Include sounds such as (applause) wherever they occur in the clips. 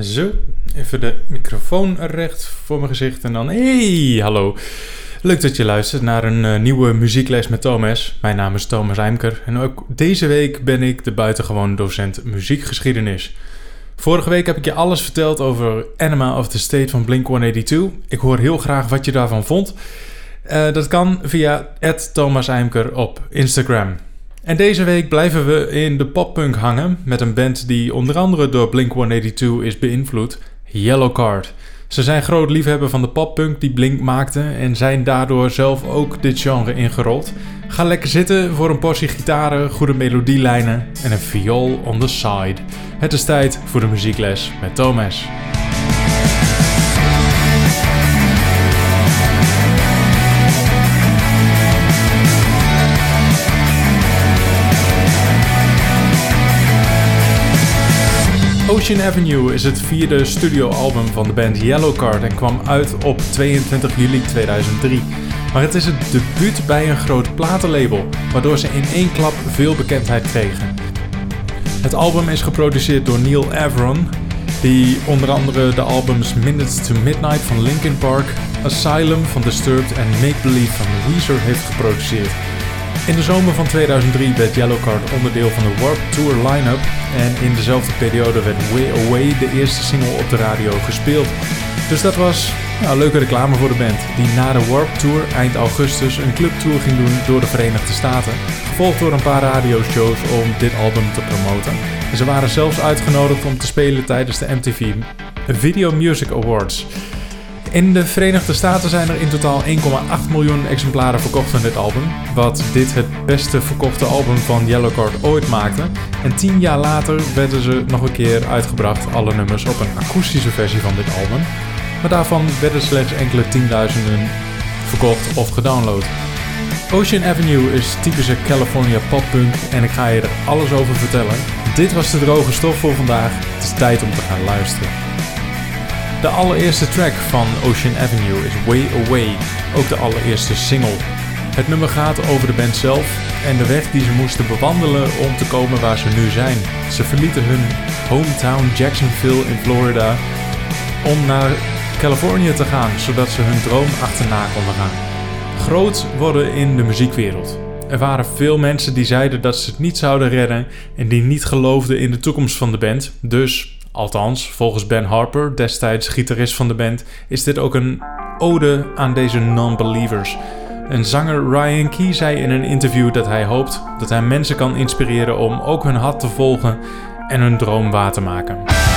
Zo, even de microfoon recht voor mijn gezicht en dan... Hey, hallo. Leuk dat je luistert naar een uh, nieuwe muziekles met Thomas. Mijn naam is Thomas Eimker en ook deze week ben ik de buitengewoon docent muziekgeschiedenis. Vorige week heb ik je alles verteld over Anima of the State van Blink-182. Ik hoor heel graag wat je daarvan vond. Uh, dat kan via Thomas Eimker op Instagram. En deze week blijven we in de poppunk hangen met een band die onder andere door Blink-182 is beïnvloed, Yellowcard. Ze zijn groot liefhebber van de poppunk die Blink maakte en zijn daardoor zelf ook dit genre ingerold. Ga lekker zitten voor een portie gitaren, goede melodielijnen en een viool on the side. Het is tijd voor de muziekles met Thomas. Ocean Avenue is het vierde studioalbum van de band Yellowcard en kwam uit op 22 juli 2003. Maar het is het debuut bij een groot platenlabel, waardoor ze in één klap veel bekendheid kregen. Het album is geproduceerd door Neil Avron, die onder andere de albums Minutes to Midnight van Linkin Park, Asylum van Disturbed en Make Believe van Weezer heeft geproduceerd. In de zomer van 2003 werd Yellowcard onderdeel van de Warp Tour line-up en in dezelfde periode werd Way Away de eerste single op de radio gespeeld. Dus dat was nou, leuke reclame voor de band, die na de Warp Tour eind augustus een clubtour ging doen door de Verenigde Staten, gevolgd door een paar radioshows om dit album te promoten. En ze waren zelfs uitgenodigd om te spelen tijdens de MTV Video Music Awards. In de Verenigde Staten zijn er in totaal 1,8 miljoen exemplaren verkocht van dit album, wat dit het beste verkochte album van Yellowcard ooit maakte. En tien jaar later werden ze nog een keer uitgebracht, alle nummers op een akoestische versie van dit album. Maar daarvan werden slechts enkele tienduizenden verkocht of gedownload. Ocean Avenue is typische California poppunk en ik ga je er alles over vertellen. Dit was de droge stof voor vandaag. Het is tijd om te gaan luisteren. De allereerste track van Ocean Avenue is Way Away, ook de allereerste single. Het nummer gaat over de band zelf en de weg die ze moesten bewandelen om te komen waar ze nu zijn. Ze verlieten hun hometown Jacksonville in Florida om naar Californië te gaan, zodat ze hun droom achterna konden gaan. Groot worden in de muziekwereld. Er waren veel mensen die zeiden dat ze het niet zouden redden en die niet geloofden in de toekomst van de band. Dus Althans, volgens Ben Harper, destijds gitarist van de band, is dit ook een ode aan deze non-believers. En zanger Ryan Key zei in een interview dat hij hoopt dat hij mensen kan inspireren om ook hun hart te volgen en hun droom waar te maken.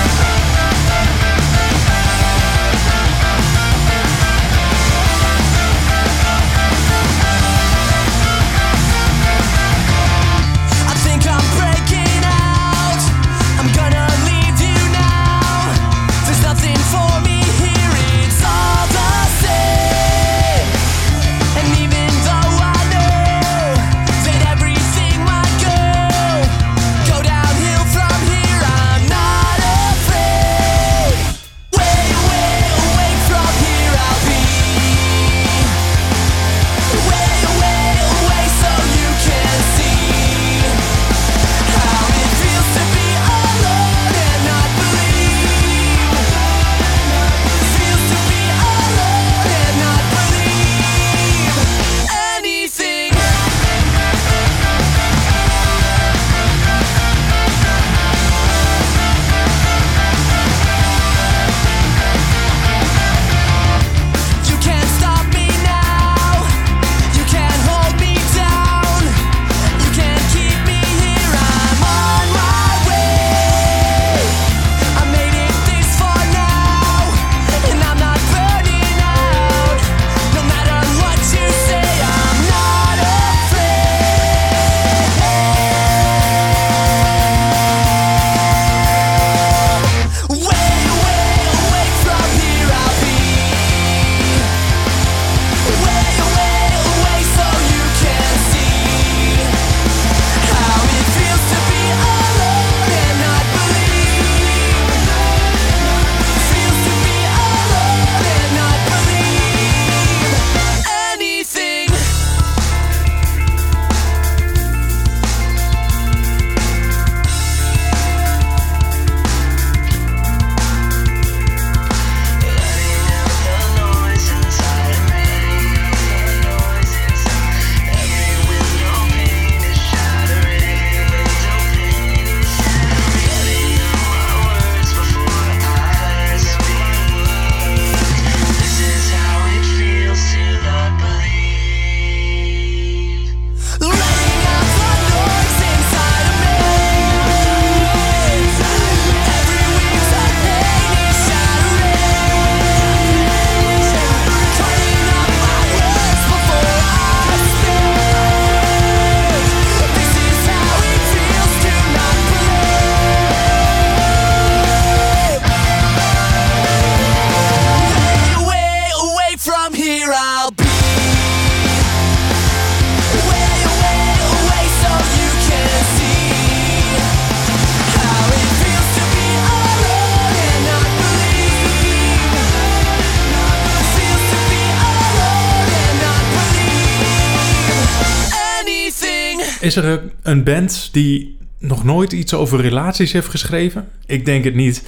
Is er een band die nog nooit iets over relaties heeft geschreven? Ik denk het niet.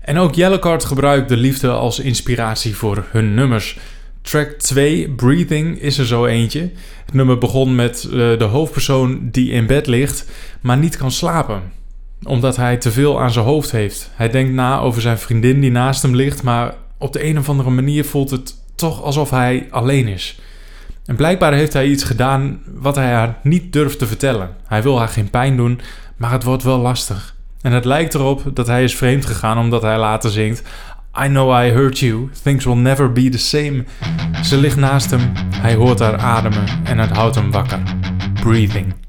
En ook Yellowcard gebruikt de liefde als inspiratie voor hun nummers. Track 2, Breathing, is er zo eentje. Het nummer begon met uh, de hoofdpersoon die in bed ligt, maar niet kan slapen. Omdat hij te veel aan zijn hoofd heeft. Hij denkt na over zijn vriendin die naast hem ligt, maar op de een of andere manier voelt het toch alsof hij alleen is. En blijkbaar heeft hij iets gedaan wat hij haar niet durft te vertellen. Hij wil haar geen pijn doen, maar het wordt wel lastig. En het lijkt erop dat hij is vreemd gegaan omdat hij later zingt: I know I hurt you, things will never be the same. Ze ligt naast hem, hij hoort haar ademen en het houdt hem wakker. Breathing.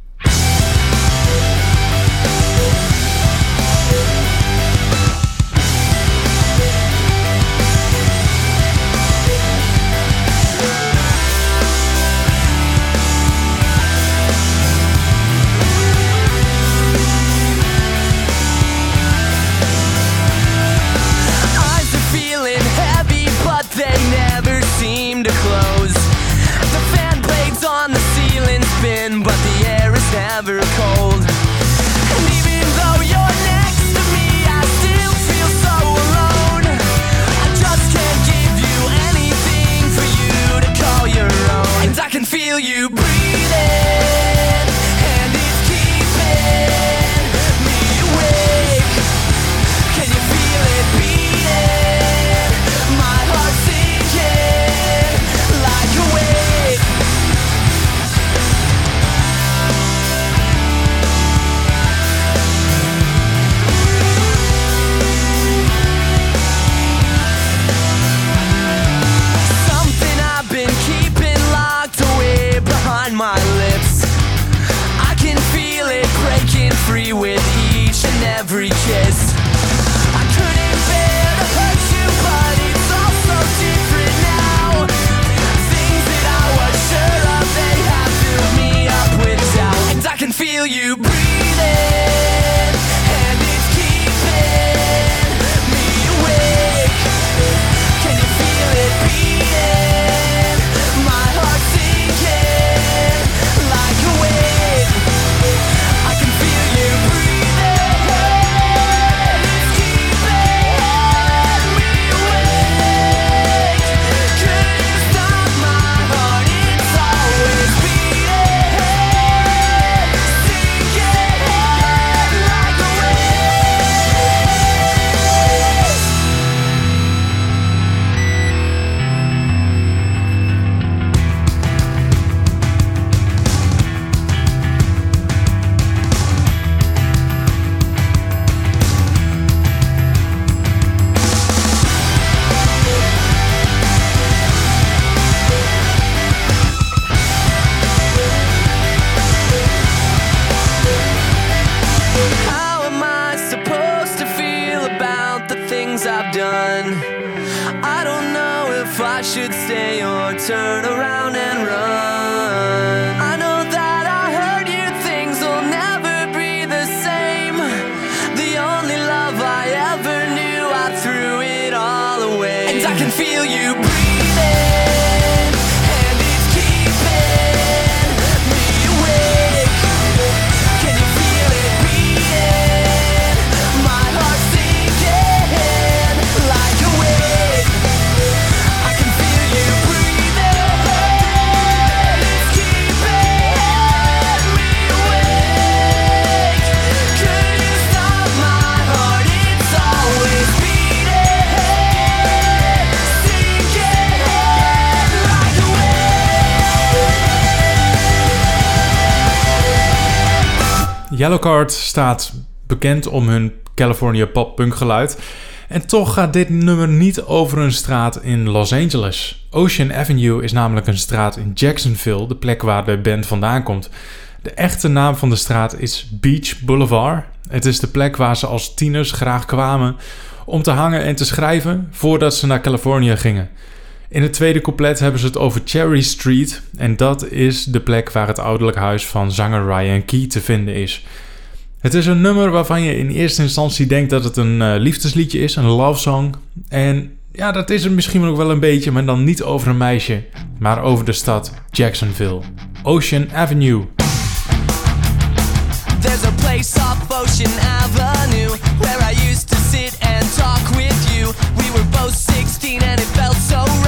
Yellowcard staat bekend om hun California pop-punk geluid. En toch gaat dit nummer niet over een straat in Los Angeles. Ocean Avenue is namelijk een straat in Jacksonville, de plek waar de band vandaan komt. De echte naam van de straat is Beach Boulevard. Het is de plek waar ze als tieners graag kwamen om te hangen en te schrijven voordat ze naar Californië gingen. In het tweede couplet hebben ze het over Cherry Street en dat is de plek waar het ouderlijk huis van zanger Ryan Key te vinden is. Het is een nummer waarvan je in eerste instantie denkt dat het een eh, liefdesliedje is, een love song. En ja, dat is het misschien ook wel een beetje, maar dan niet over een meisje, maar over de stad Jacksonville. Ocean Avenue. There's a place off Ocean Avenue where I used to sit and talk with you. We were both 16 and it felt so right.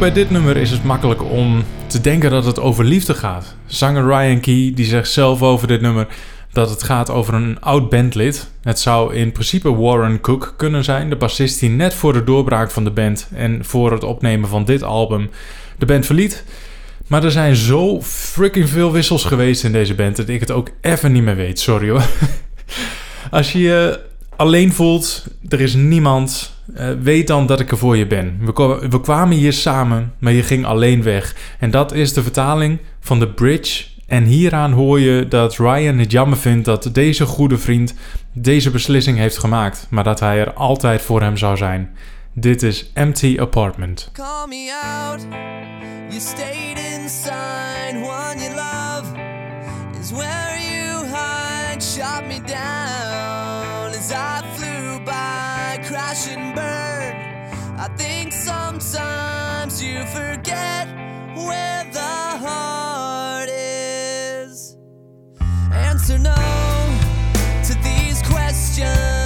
Bij dit nummer is het makkelijk om te denken dat het over liefde gaat. Zanger Ryan Key die zegt zelf over dit nummer dat het gaat over een oud bandlid. Het zou in principe Warren Cook kunnen zijn, de bassist die net voor de doorbraak van de band en voor het opnemen van dit album de band verliet. Maar er zijn zo freaking veel wissels geweest in deze band dat ik het ook even niet meer weet. Sorry hoor. (laughs) Als je je alleen voelt, er is niemand, uh, weet dan dat ik er voor je ben. We, we kwamen hier samen, maar je ging alleen weg. En dat is de vertaling van de bridge. En hieraan hoor je dat Ryan het jammer vindt dat deze goede vriend deze beslissing heeft gemaakt, maar dat hij er altijd voor hem zou zijn. Dit is Empty Apartment. Call me out. You stayed inside. One you love is where you hide. Shot me down crash and burn. I think sometimes you forget where the heart is. Answer no to these questions.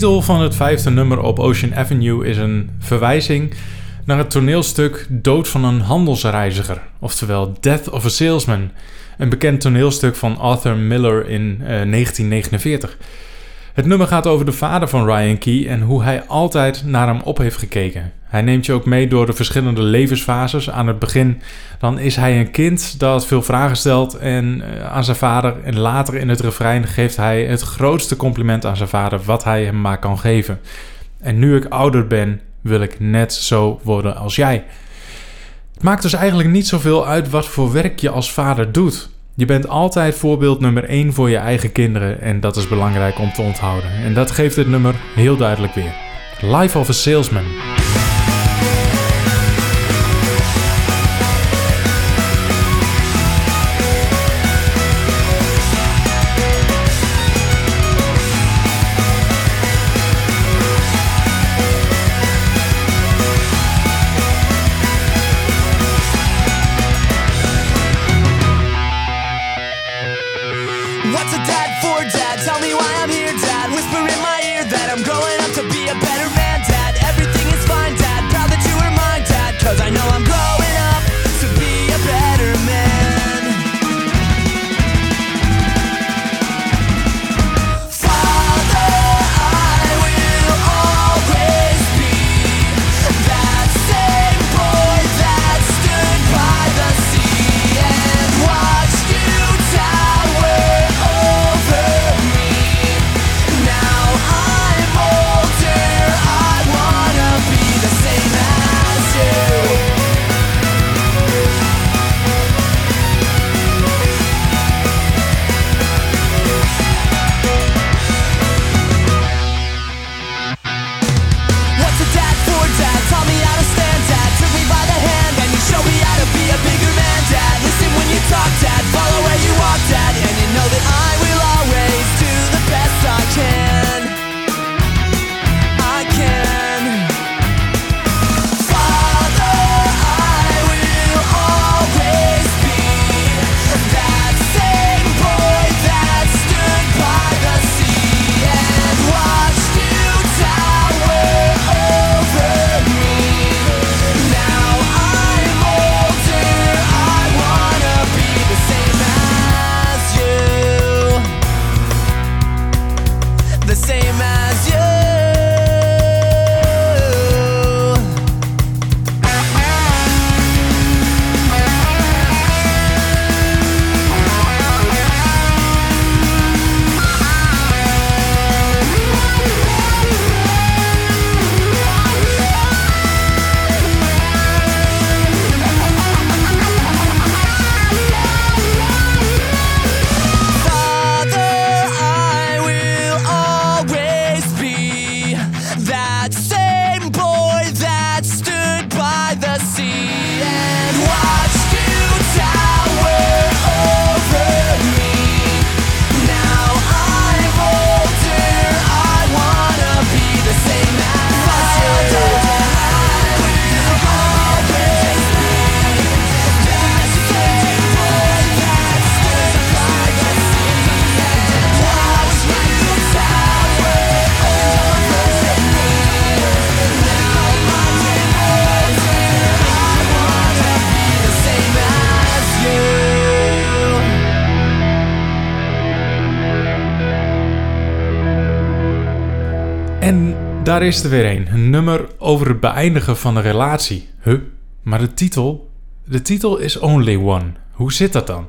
Titel van het vijfde nummer op Ocean Avenue is een verwijzing naar het toneelstuk Dood van een handelsreiziger, oftewel Death of a Salesman, een bekend toneelstuk van Arthur Miller in 1949. Eh, het nummer gaat over de vader van Ryan Key en hoe hij altijd naar hem op heeft gekeken. Hij neemt je ook mee door de verschillende levensfases. Aan het begin dan is hij een kind dat veel vragen stelt en, uh, aan zijn vader. En later in het refrein geeft hij het grootste compliment aan zijn vader wat hij hem maar kan geven. En nu ik ouder ben, wil ik net zo worden als jij. Het maakt dus eigenlijk niet zoveel uit wat voor werk je als vader doet. Je bent altijd voorbeeld nummer 1 voor je eigen kinderen en dat is belangrijk om te onthouden. En dat geeft het nummer heel duidelijk weer. Life of a Salesman. Daar is er weer een. Een nummer over het beëindigen van een relatie. Huh? Maar de titel? De titel is Only One. Hoe zit dat dan?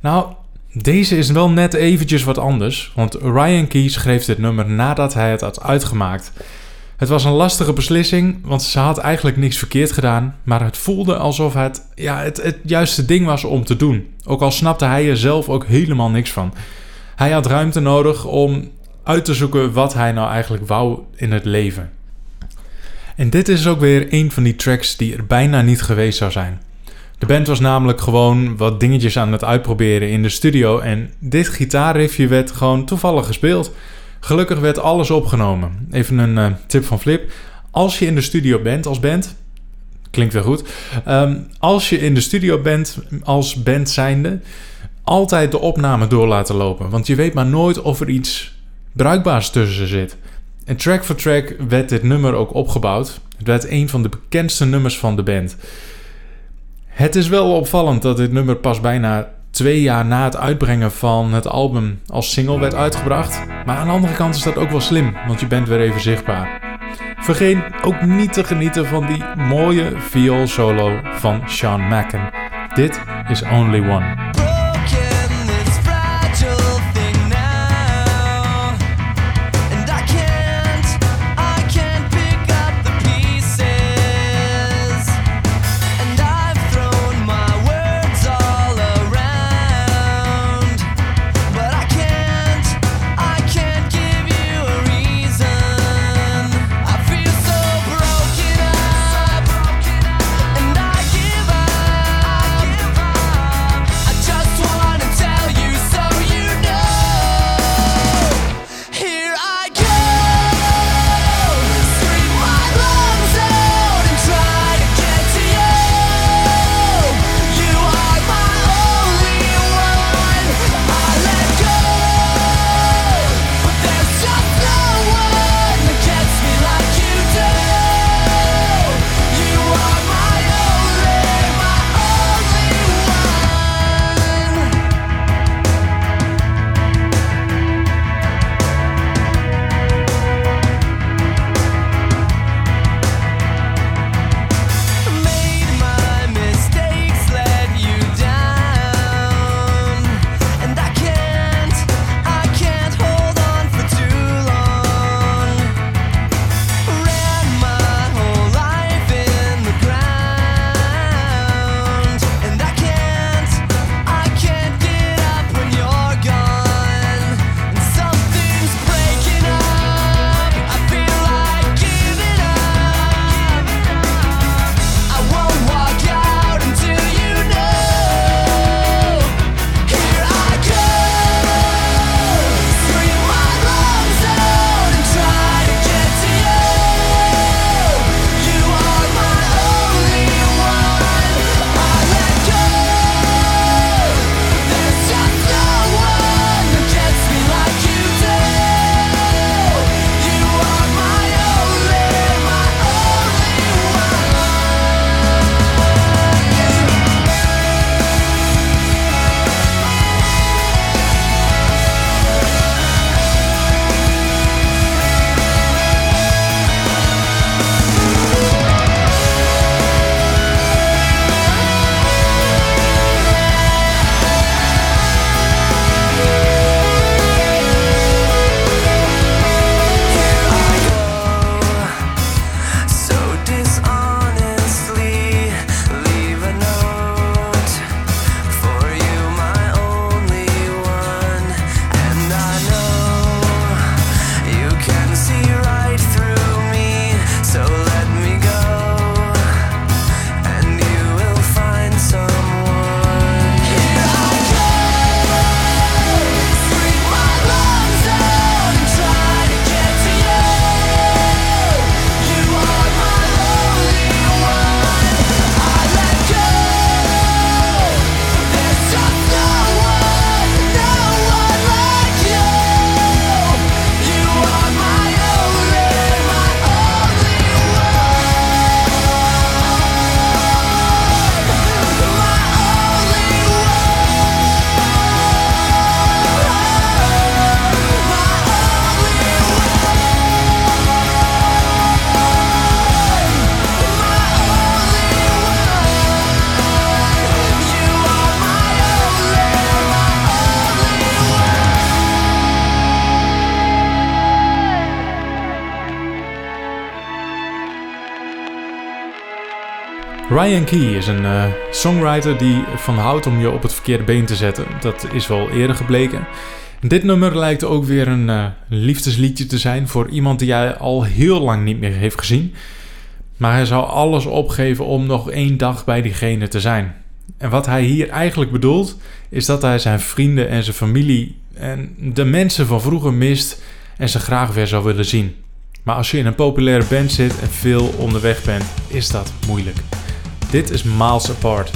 Nou, deze is wel net eventjes wat anders. Want Ryan Key schreef dit nummer nadat hij het had uitgemaakt. Het was een lastige beslissing, want ze had eigenlijk niks verkeerd gedaan. Maar het voelde alsof het, ja, het, het juiste ding was om te doen. Ook al snapte hij er zelf ook helemaal niks van. Hij had ruimte nodig om uit te zoeken wat hij nou eigenlijk wou in het leven. En dit is ook weer een van die tracks die er bijna niet geweest zou zijn. De band was namelijk gewoon wat dingetjes aan het uitproberen in de studio en dit gitaarriffje werd gewoon toevallig gespeeld. Gelukkig werd alles opgenomen. Even een uh, tip van Flip. Als je in de studio bent als band, klinkt weer goed. Ehm, als je in de studio bent als band zijnde, altijd de opname door laten lopen. Want je weet maar nooit of er iets bruikbaars tussen zit. En track voor track werd dit nummer ook opgebouwd. Het werd een van de bekendste nummers van de band. Het is wel opvallend dat dit nummer pas bijna twee jaar na het uitbrengen van het album als single werd uitgebracht. Maar aan de andere kant is dat ook wel slim, want je bent weer even zichtbaar. Vergeet ook niet te genieten van die mooie viool solo van Sean Macken. Dit is Only One. Ryan Key is een uh, songwriter die van houdt om je op het verkeerde been te zetten. Dat is wel eerder gebleken. Dit nummer lijkt ook weer een uh, liefdesliedje te zijn voor iemand die hij al heel lang niet meer heeft gezien. Maar hij zou alles opgeven om nog één dag bij diegene te zijn. En wat hij hier eigenlijk bedoelt, is dat hij zijn vrienden en zijn familie en de mensen van vroeger mist en ze graag weer zou willen zien. Maar als je in een populaire band zit en veel onderweg bent, is dat moeilijk. Dit is Miles Apart.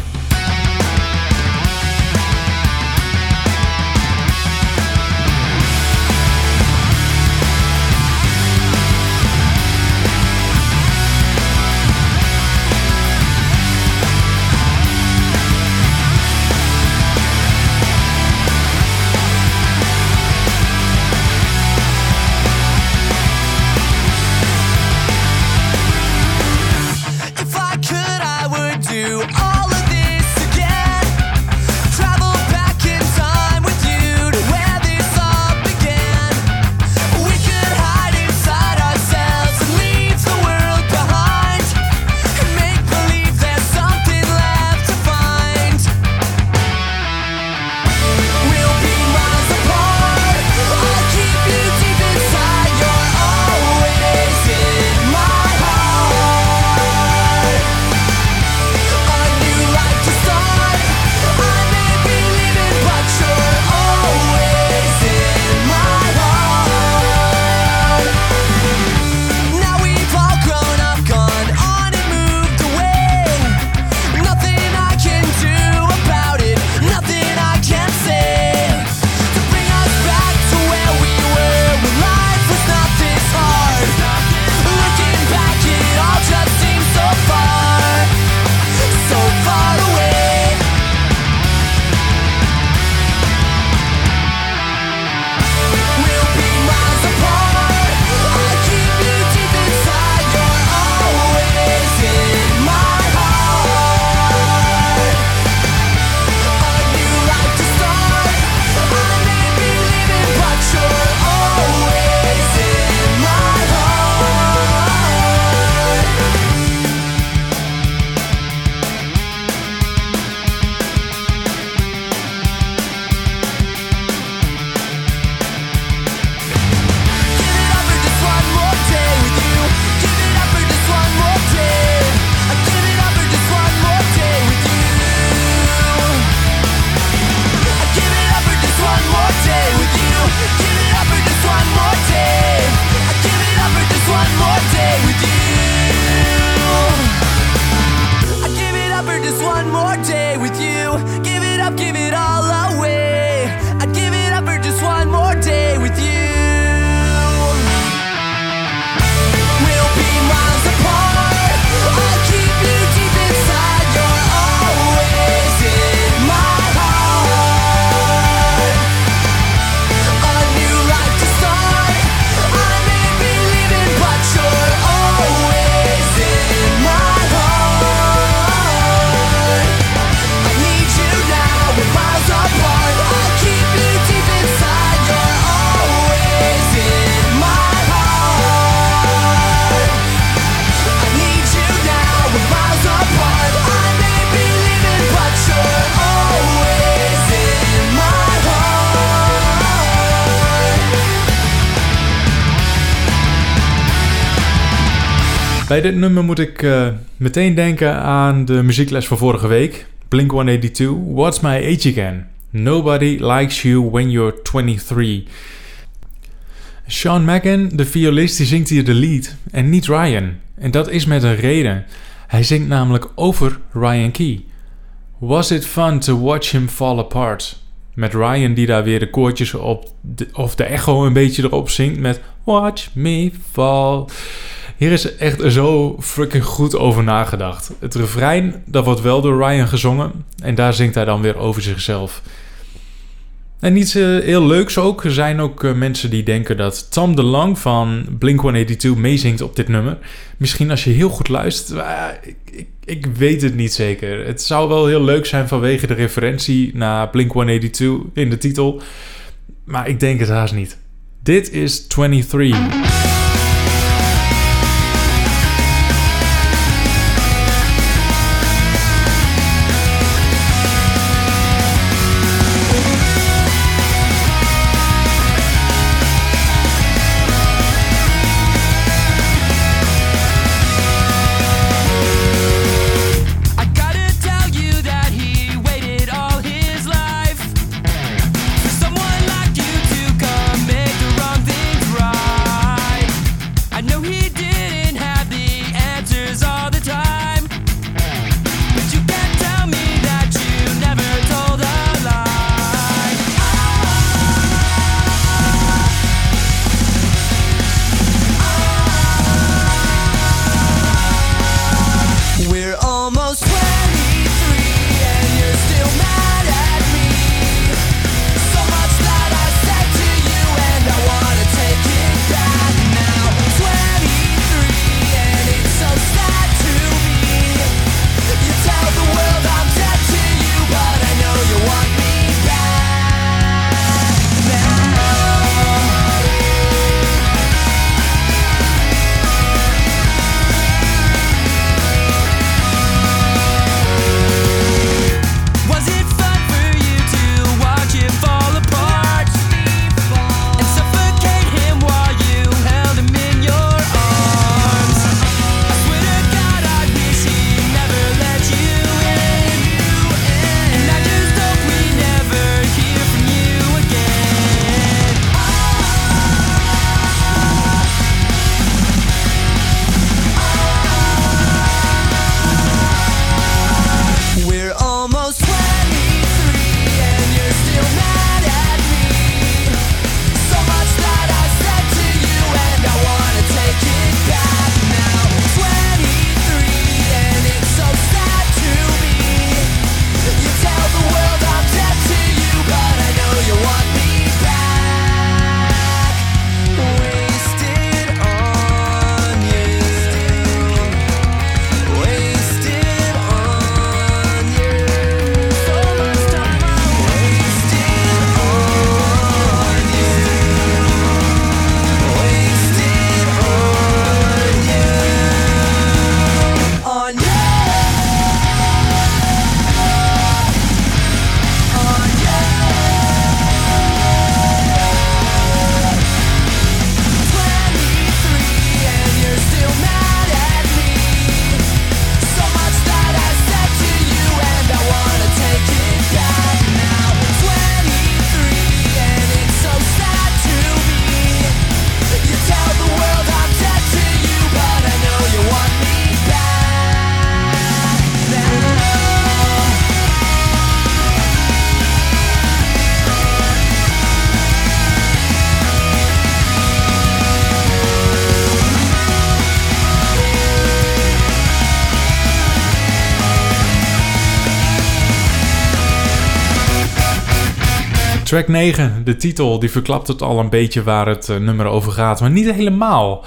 Bij dit nummer moet ik uh, meteen denken aan de muziekles van vorige week. Blink 182, What's My Age Again? Nobody likes you when you're 23. Sean Macken, de violist, die zingt hier de lead en niet Ryan. En dat is met een reden. Hij zingt namelijk over Ryan Key. Was it fun to watch him fall apart? Met Ryan die daar weer de koortjes op, of de echo een beetje erop zingt met Watch me fall. Hier is echt zo freaking goed over nagedacht. Het refrein, dat wordt wel door Ryan gezongen. En daar zingt hij dan weer over zichzelf. En iets uh, heel leuks ook. Er zijn ook uh, mensen die denken dat Tom DeLong van Blink-182 meezingt op dit nummer. Misschien als je heel goed luistert. Ik, ik, ik, weet het niet zeker. Het zou wel heel leuk zijn vanwege de referentie naar Blink-182 in de titel. Maar ik denk het haast niet. Dit is 23. Track 9, de titel, die verklapt het al een beetje waar het nummer over gaat, maar niet helemaal.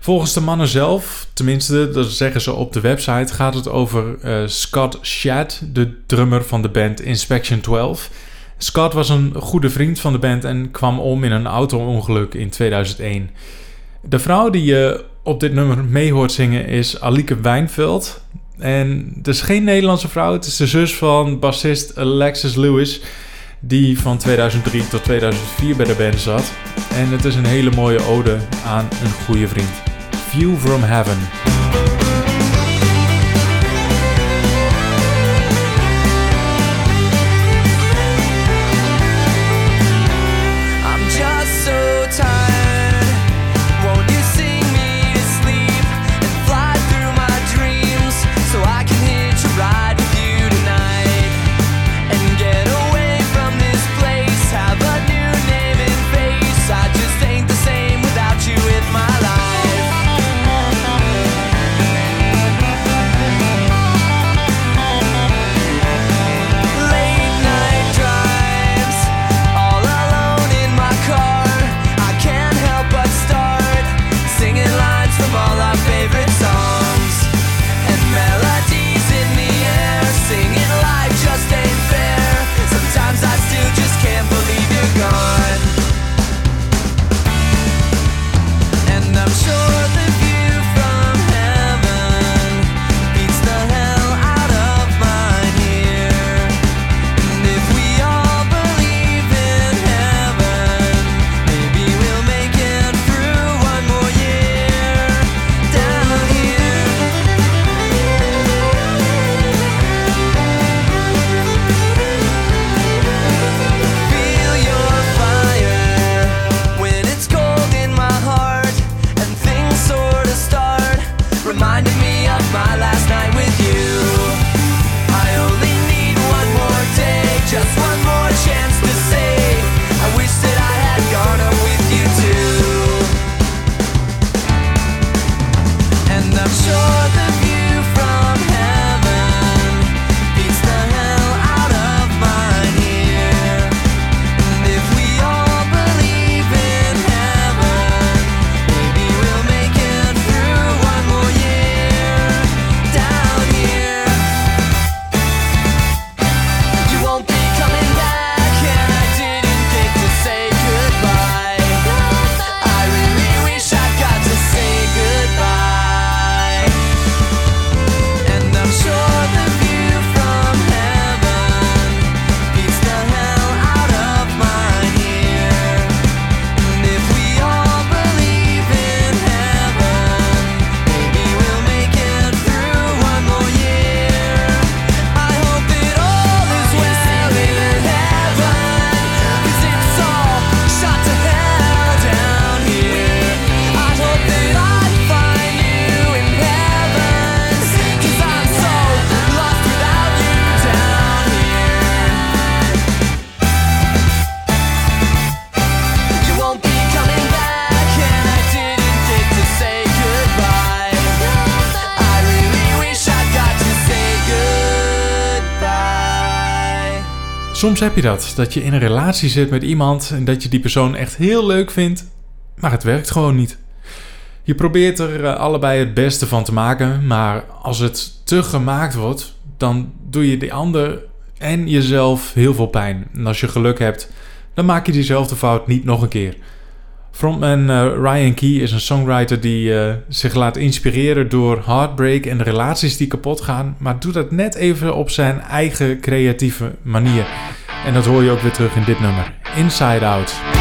Volgens de mannen zelf, tenminste dat zeggen ze op de website, gaat het over Scott Shad, de drummer van de band Inspection 12. Scott was een goede vriend van de band en kwam om in een auto-ongeluk in 2001. De vrouw die je op dit nummer mee hoort zingen is Alike Wijnveld. En het is geen Nederlandse vrouw, het is de zus van bassist Alexis Lewis, die van 2003 tot 2004 bij de band zat. En het is een hele mooie ode aan een goede vriend. View from Heaven. Soms heb je dat, dat je in een relatie zit met iemand en dat je die persoon echt heel leuk vindt, maar het werkt gewoon niet. Je probeert er eh, allebei het beste van te maken, maar als het te gemaakt wordt, dan doe je de ander en jezelf heel veel pijn. En als je geluk hebt, dan maak je diezelfde fout niet nog een keer. Frontman uh, Ryan Key is een songwriter die uh, zich laat inspireren door heartbreak en de relaties die kapot gaan, maar doet dat net even op zijn eigen creatieve manier. En dat hoor je ook weer terug in dit nummer, Inside Out.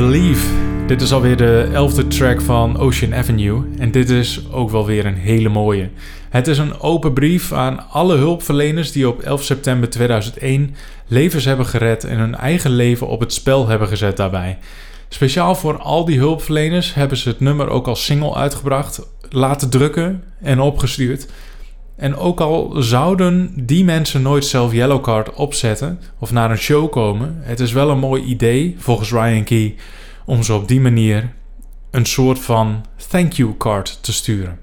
Believe. Dit is alweer de elfde track van Ocean Avenue en dit is ook wel weer een hele mooie. Het is een open brief aan alle hulpverleners die op 11 september 2001 levens hebben gered en hun eigen leven op het spel hebben gezet daarbij. Speciaal voor al die hulpverleners hebben ze het nummer ook als single uitgebracht, laten drukken en opgestuurd. En ook al zouden die mensen nooit zelf Yellowcard opzetten of naar een show komen, het is wel een mooi idee, volgens Ryan Key, om ze op die manier een soort van thank you card te sturen.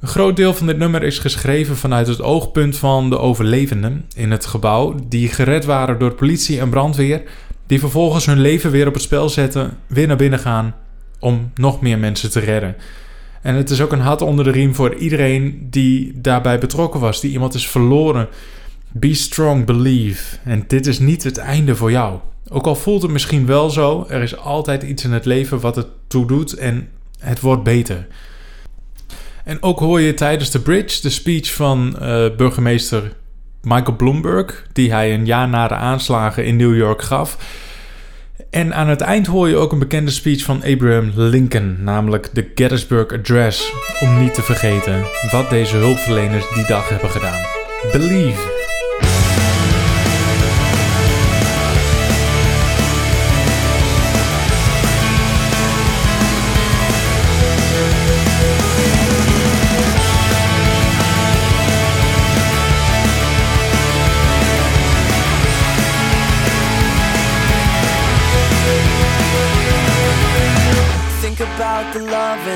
Een groot deel van dit nummer is geschreven vanuit het oogpunt van de overlevenden in het gebouw die gered waren door politie en brandweer, die vervolgens hun leven weer op het spel zetten, weer naar binnen gaan om nog meer mensen te redden. En het is ook een hart onder de riem voor iedereen die daarbij betrokken was, die iemand is verloren. Be strong, believe. En dit is niet het einde voor jou. Ook al voelt het misschien wel zo, er is altijd iets in het leven wat het toe doet en het wordt beter. En ook hoor je tijdens de bridge de speech van uh, burgemeester Michael Bloomberg, die hij een jaar na de aanslagen in New York gaf. En aan het eind hoor je ook een bekende speech van Abraham Lincoln, namelijk de Gettysburg Address, om niet te vergeten wat deze hulpverleners die dag hebben gedaan. Believe.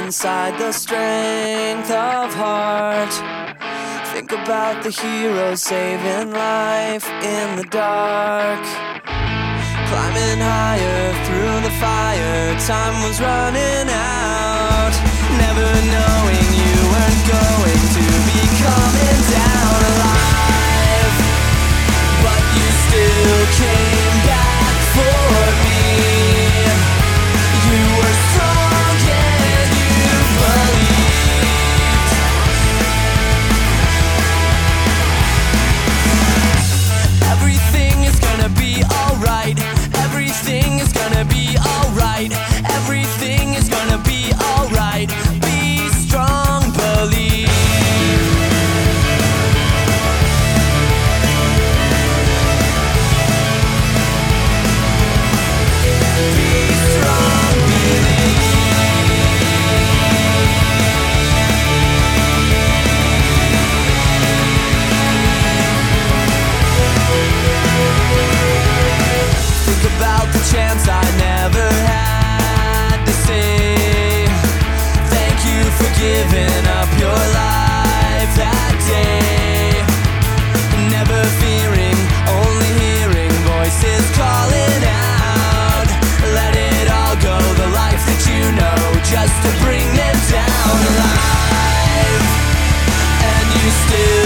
Inside the strength of heart. Think about the hero saving life in the dark. Climbing higher through the fire, time was running out. Never knowing you weren't going to be coming down alive. But you still came Everything is gonna be alright. Be strong, believe. giving up your life that day. Never fearing, only hearing voices calling out. Let it all go, the life that you know, just to bring them down alive. And you still.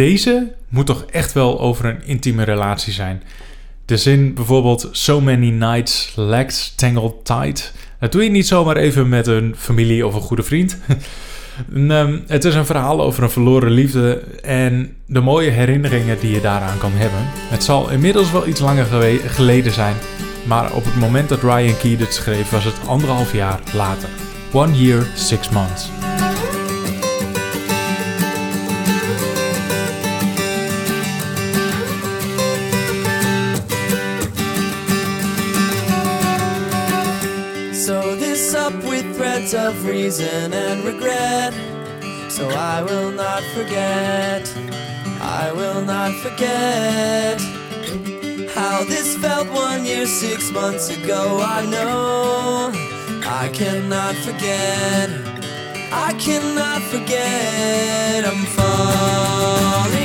Deze moet toch echt wel over een intieme relatie zijn. De zin bijvoorbeeld So many nights legs tangled tight. Dat doe je niet zomaar even met een familie of een goede vriend. (laughs) Ehm, het is een verhaal over een verloren liefde en de mooie herinneringen die je daaraan kan hebben. Het zal inmiddels wel iets langer geleden zijn, maar op het moment dat Ryan Key dit schreef was het anderhalf jaar later. One year, six months. Of reason and regret. So I will not forget, I will not forget how this felt one year, six months ago. I know I cannot forget, I cannot forget. I'm falling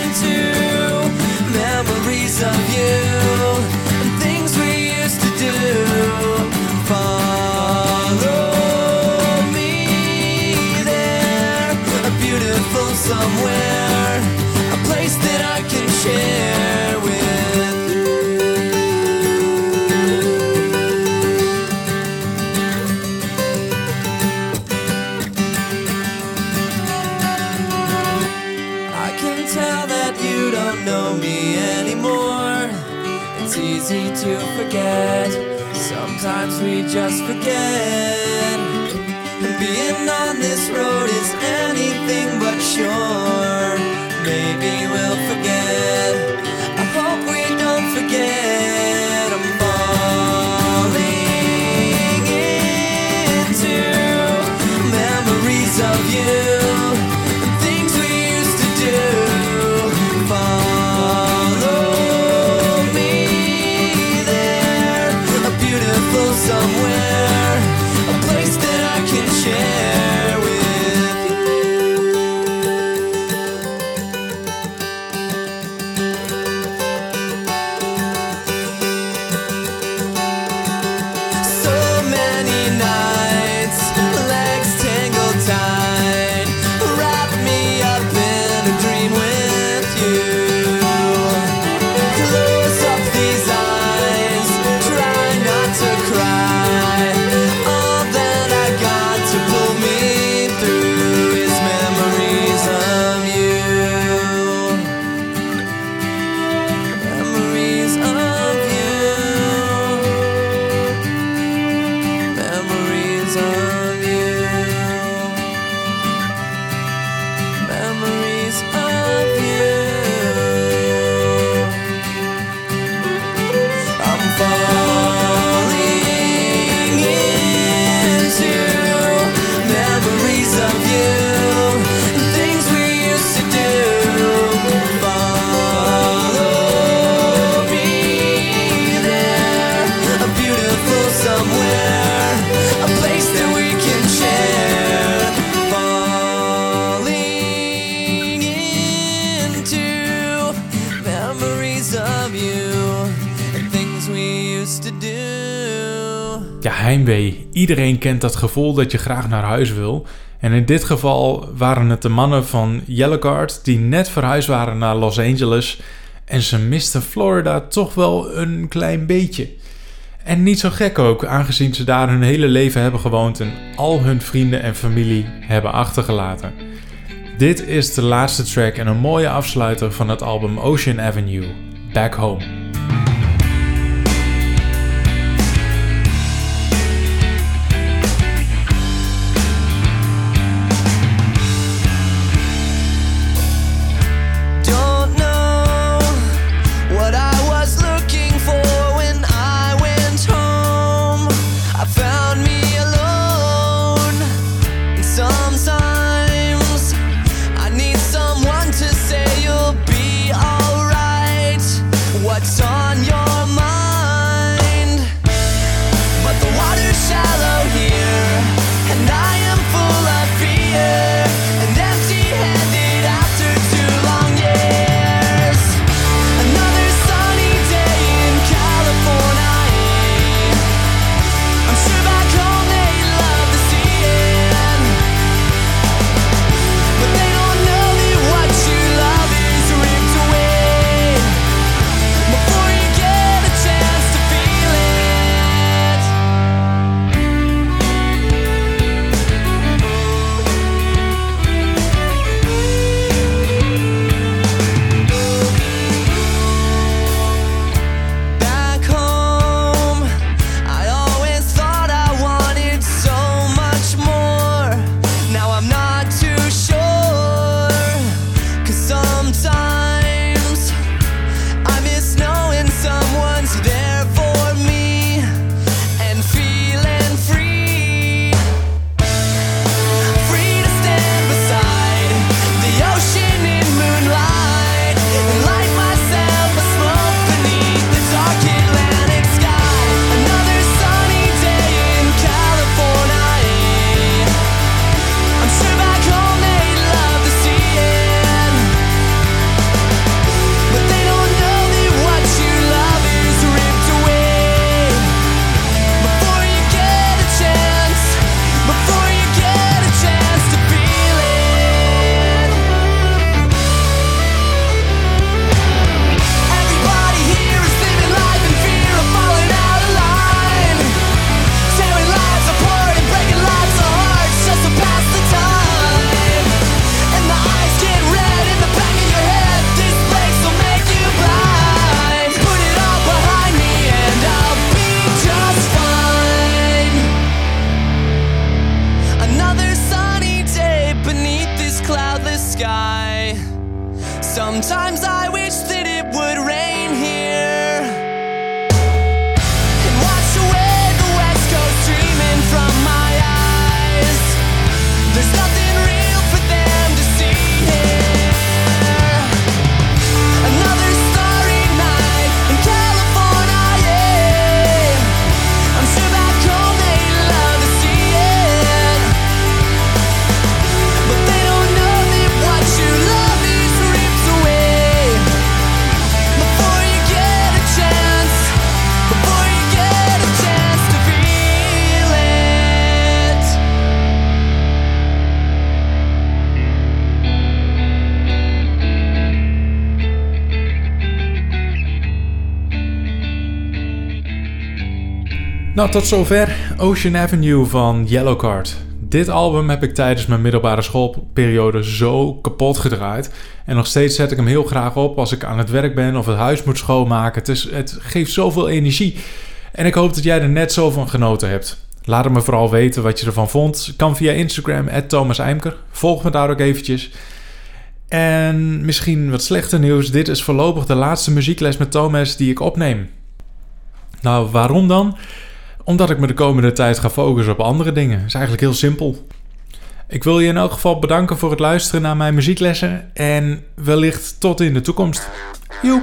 into memories of you somewhere, a place that I can share with you. I can tell that you don't know me anymore. It's easy to forget. Sometimes we just forget. And being on this road is but sure. Iedereen kent dat gevoel dat je graag naar huis wil. En in dit geval waren het de mannen van Yellowcard die net verhuisd waren naar Los Angeles. En ze misten Florida toch wel een klein beetje. En niet zo gek ook, aangezien ze daar hun hele leven hebben gewoond en al hun vrienden en familie hebben achtergelaten. Dit is de laatste track en een mooie afsluiter van het album Ocean Avenue, Back Home. Nou, tot zover Ocean Avenue van Yellowcard. Dit album heb ik tijdens mijn middelbare schoolperiode zo kapot gedraaid. En nog steeds zet ik hem heel graag op als ik aan het werk ben of het huis moet schoonmaken. Het, is, het geeft zoveel energie. En ik hoop dat jij er net zo van genoten hebt. Laat me vooral weten wat je ervan vond. Kan via Instagram, Thomas Eimker. Volg me daar ook eventjes. En misschien wat slechter nieuws. Dit is voorlopig de laatste muziekles met Thomas die ik opneem. Nou, waarom dan? Omdat ik me de komende tijd ga focussen op andere dingen. Dat is eigenlijk heel simpel. Ik wil je in elk geval bedanken voor het luisteren naar mijn muzieklessen. En wellicht tot in de toekomst. Joep!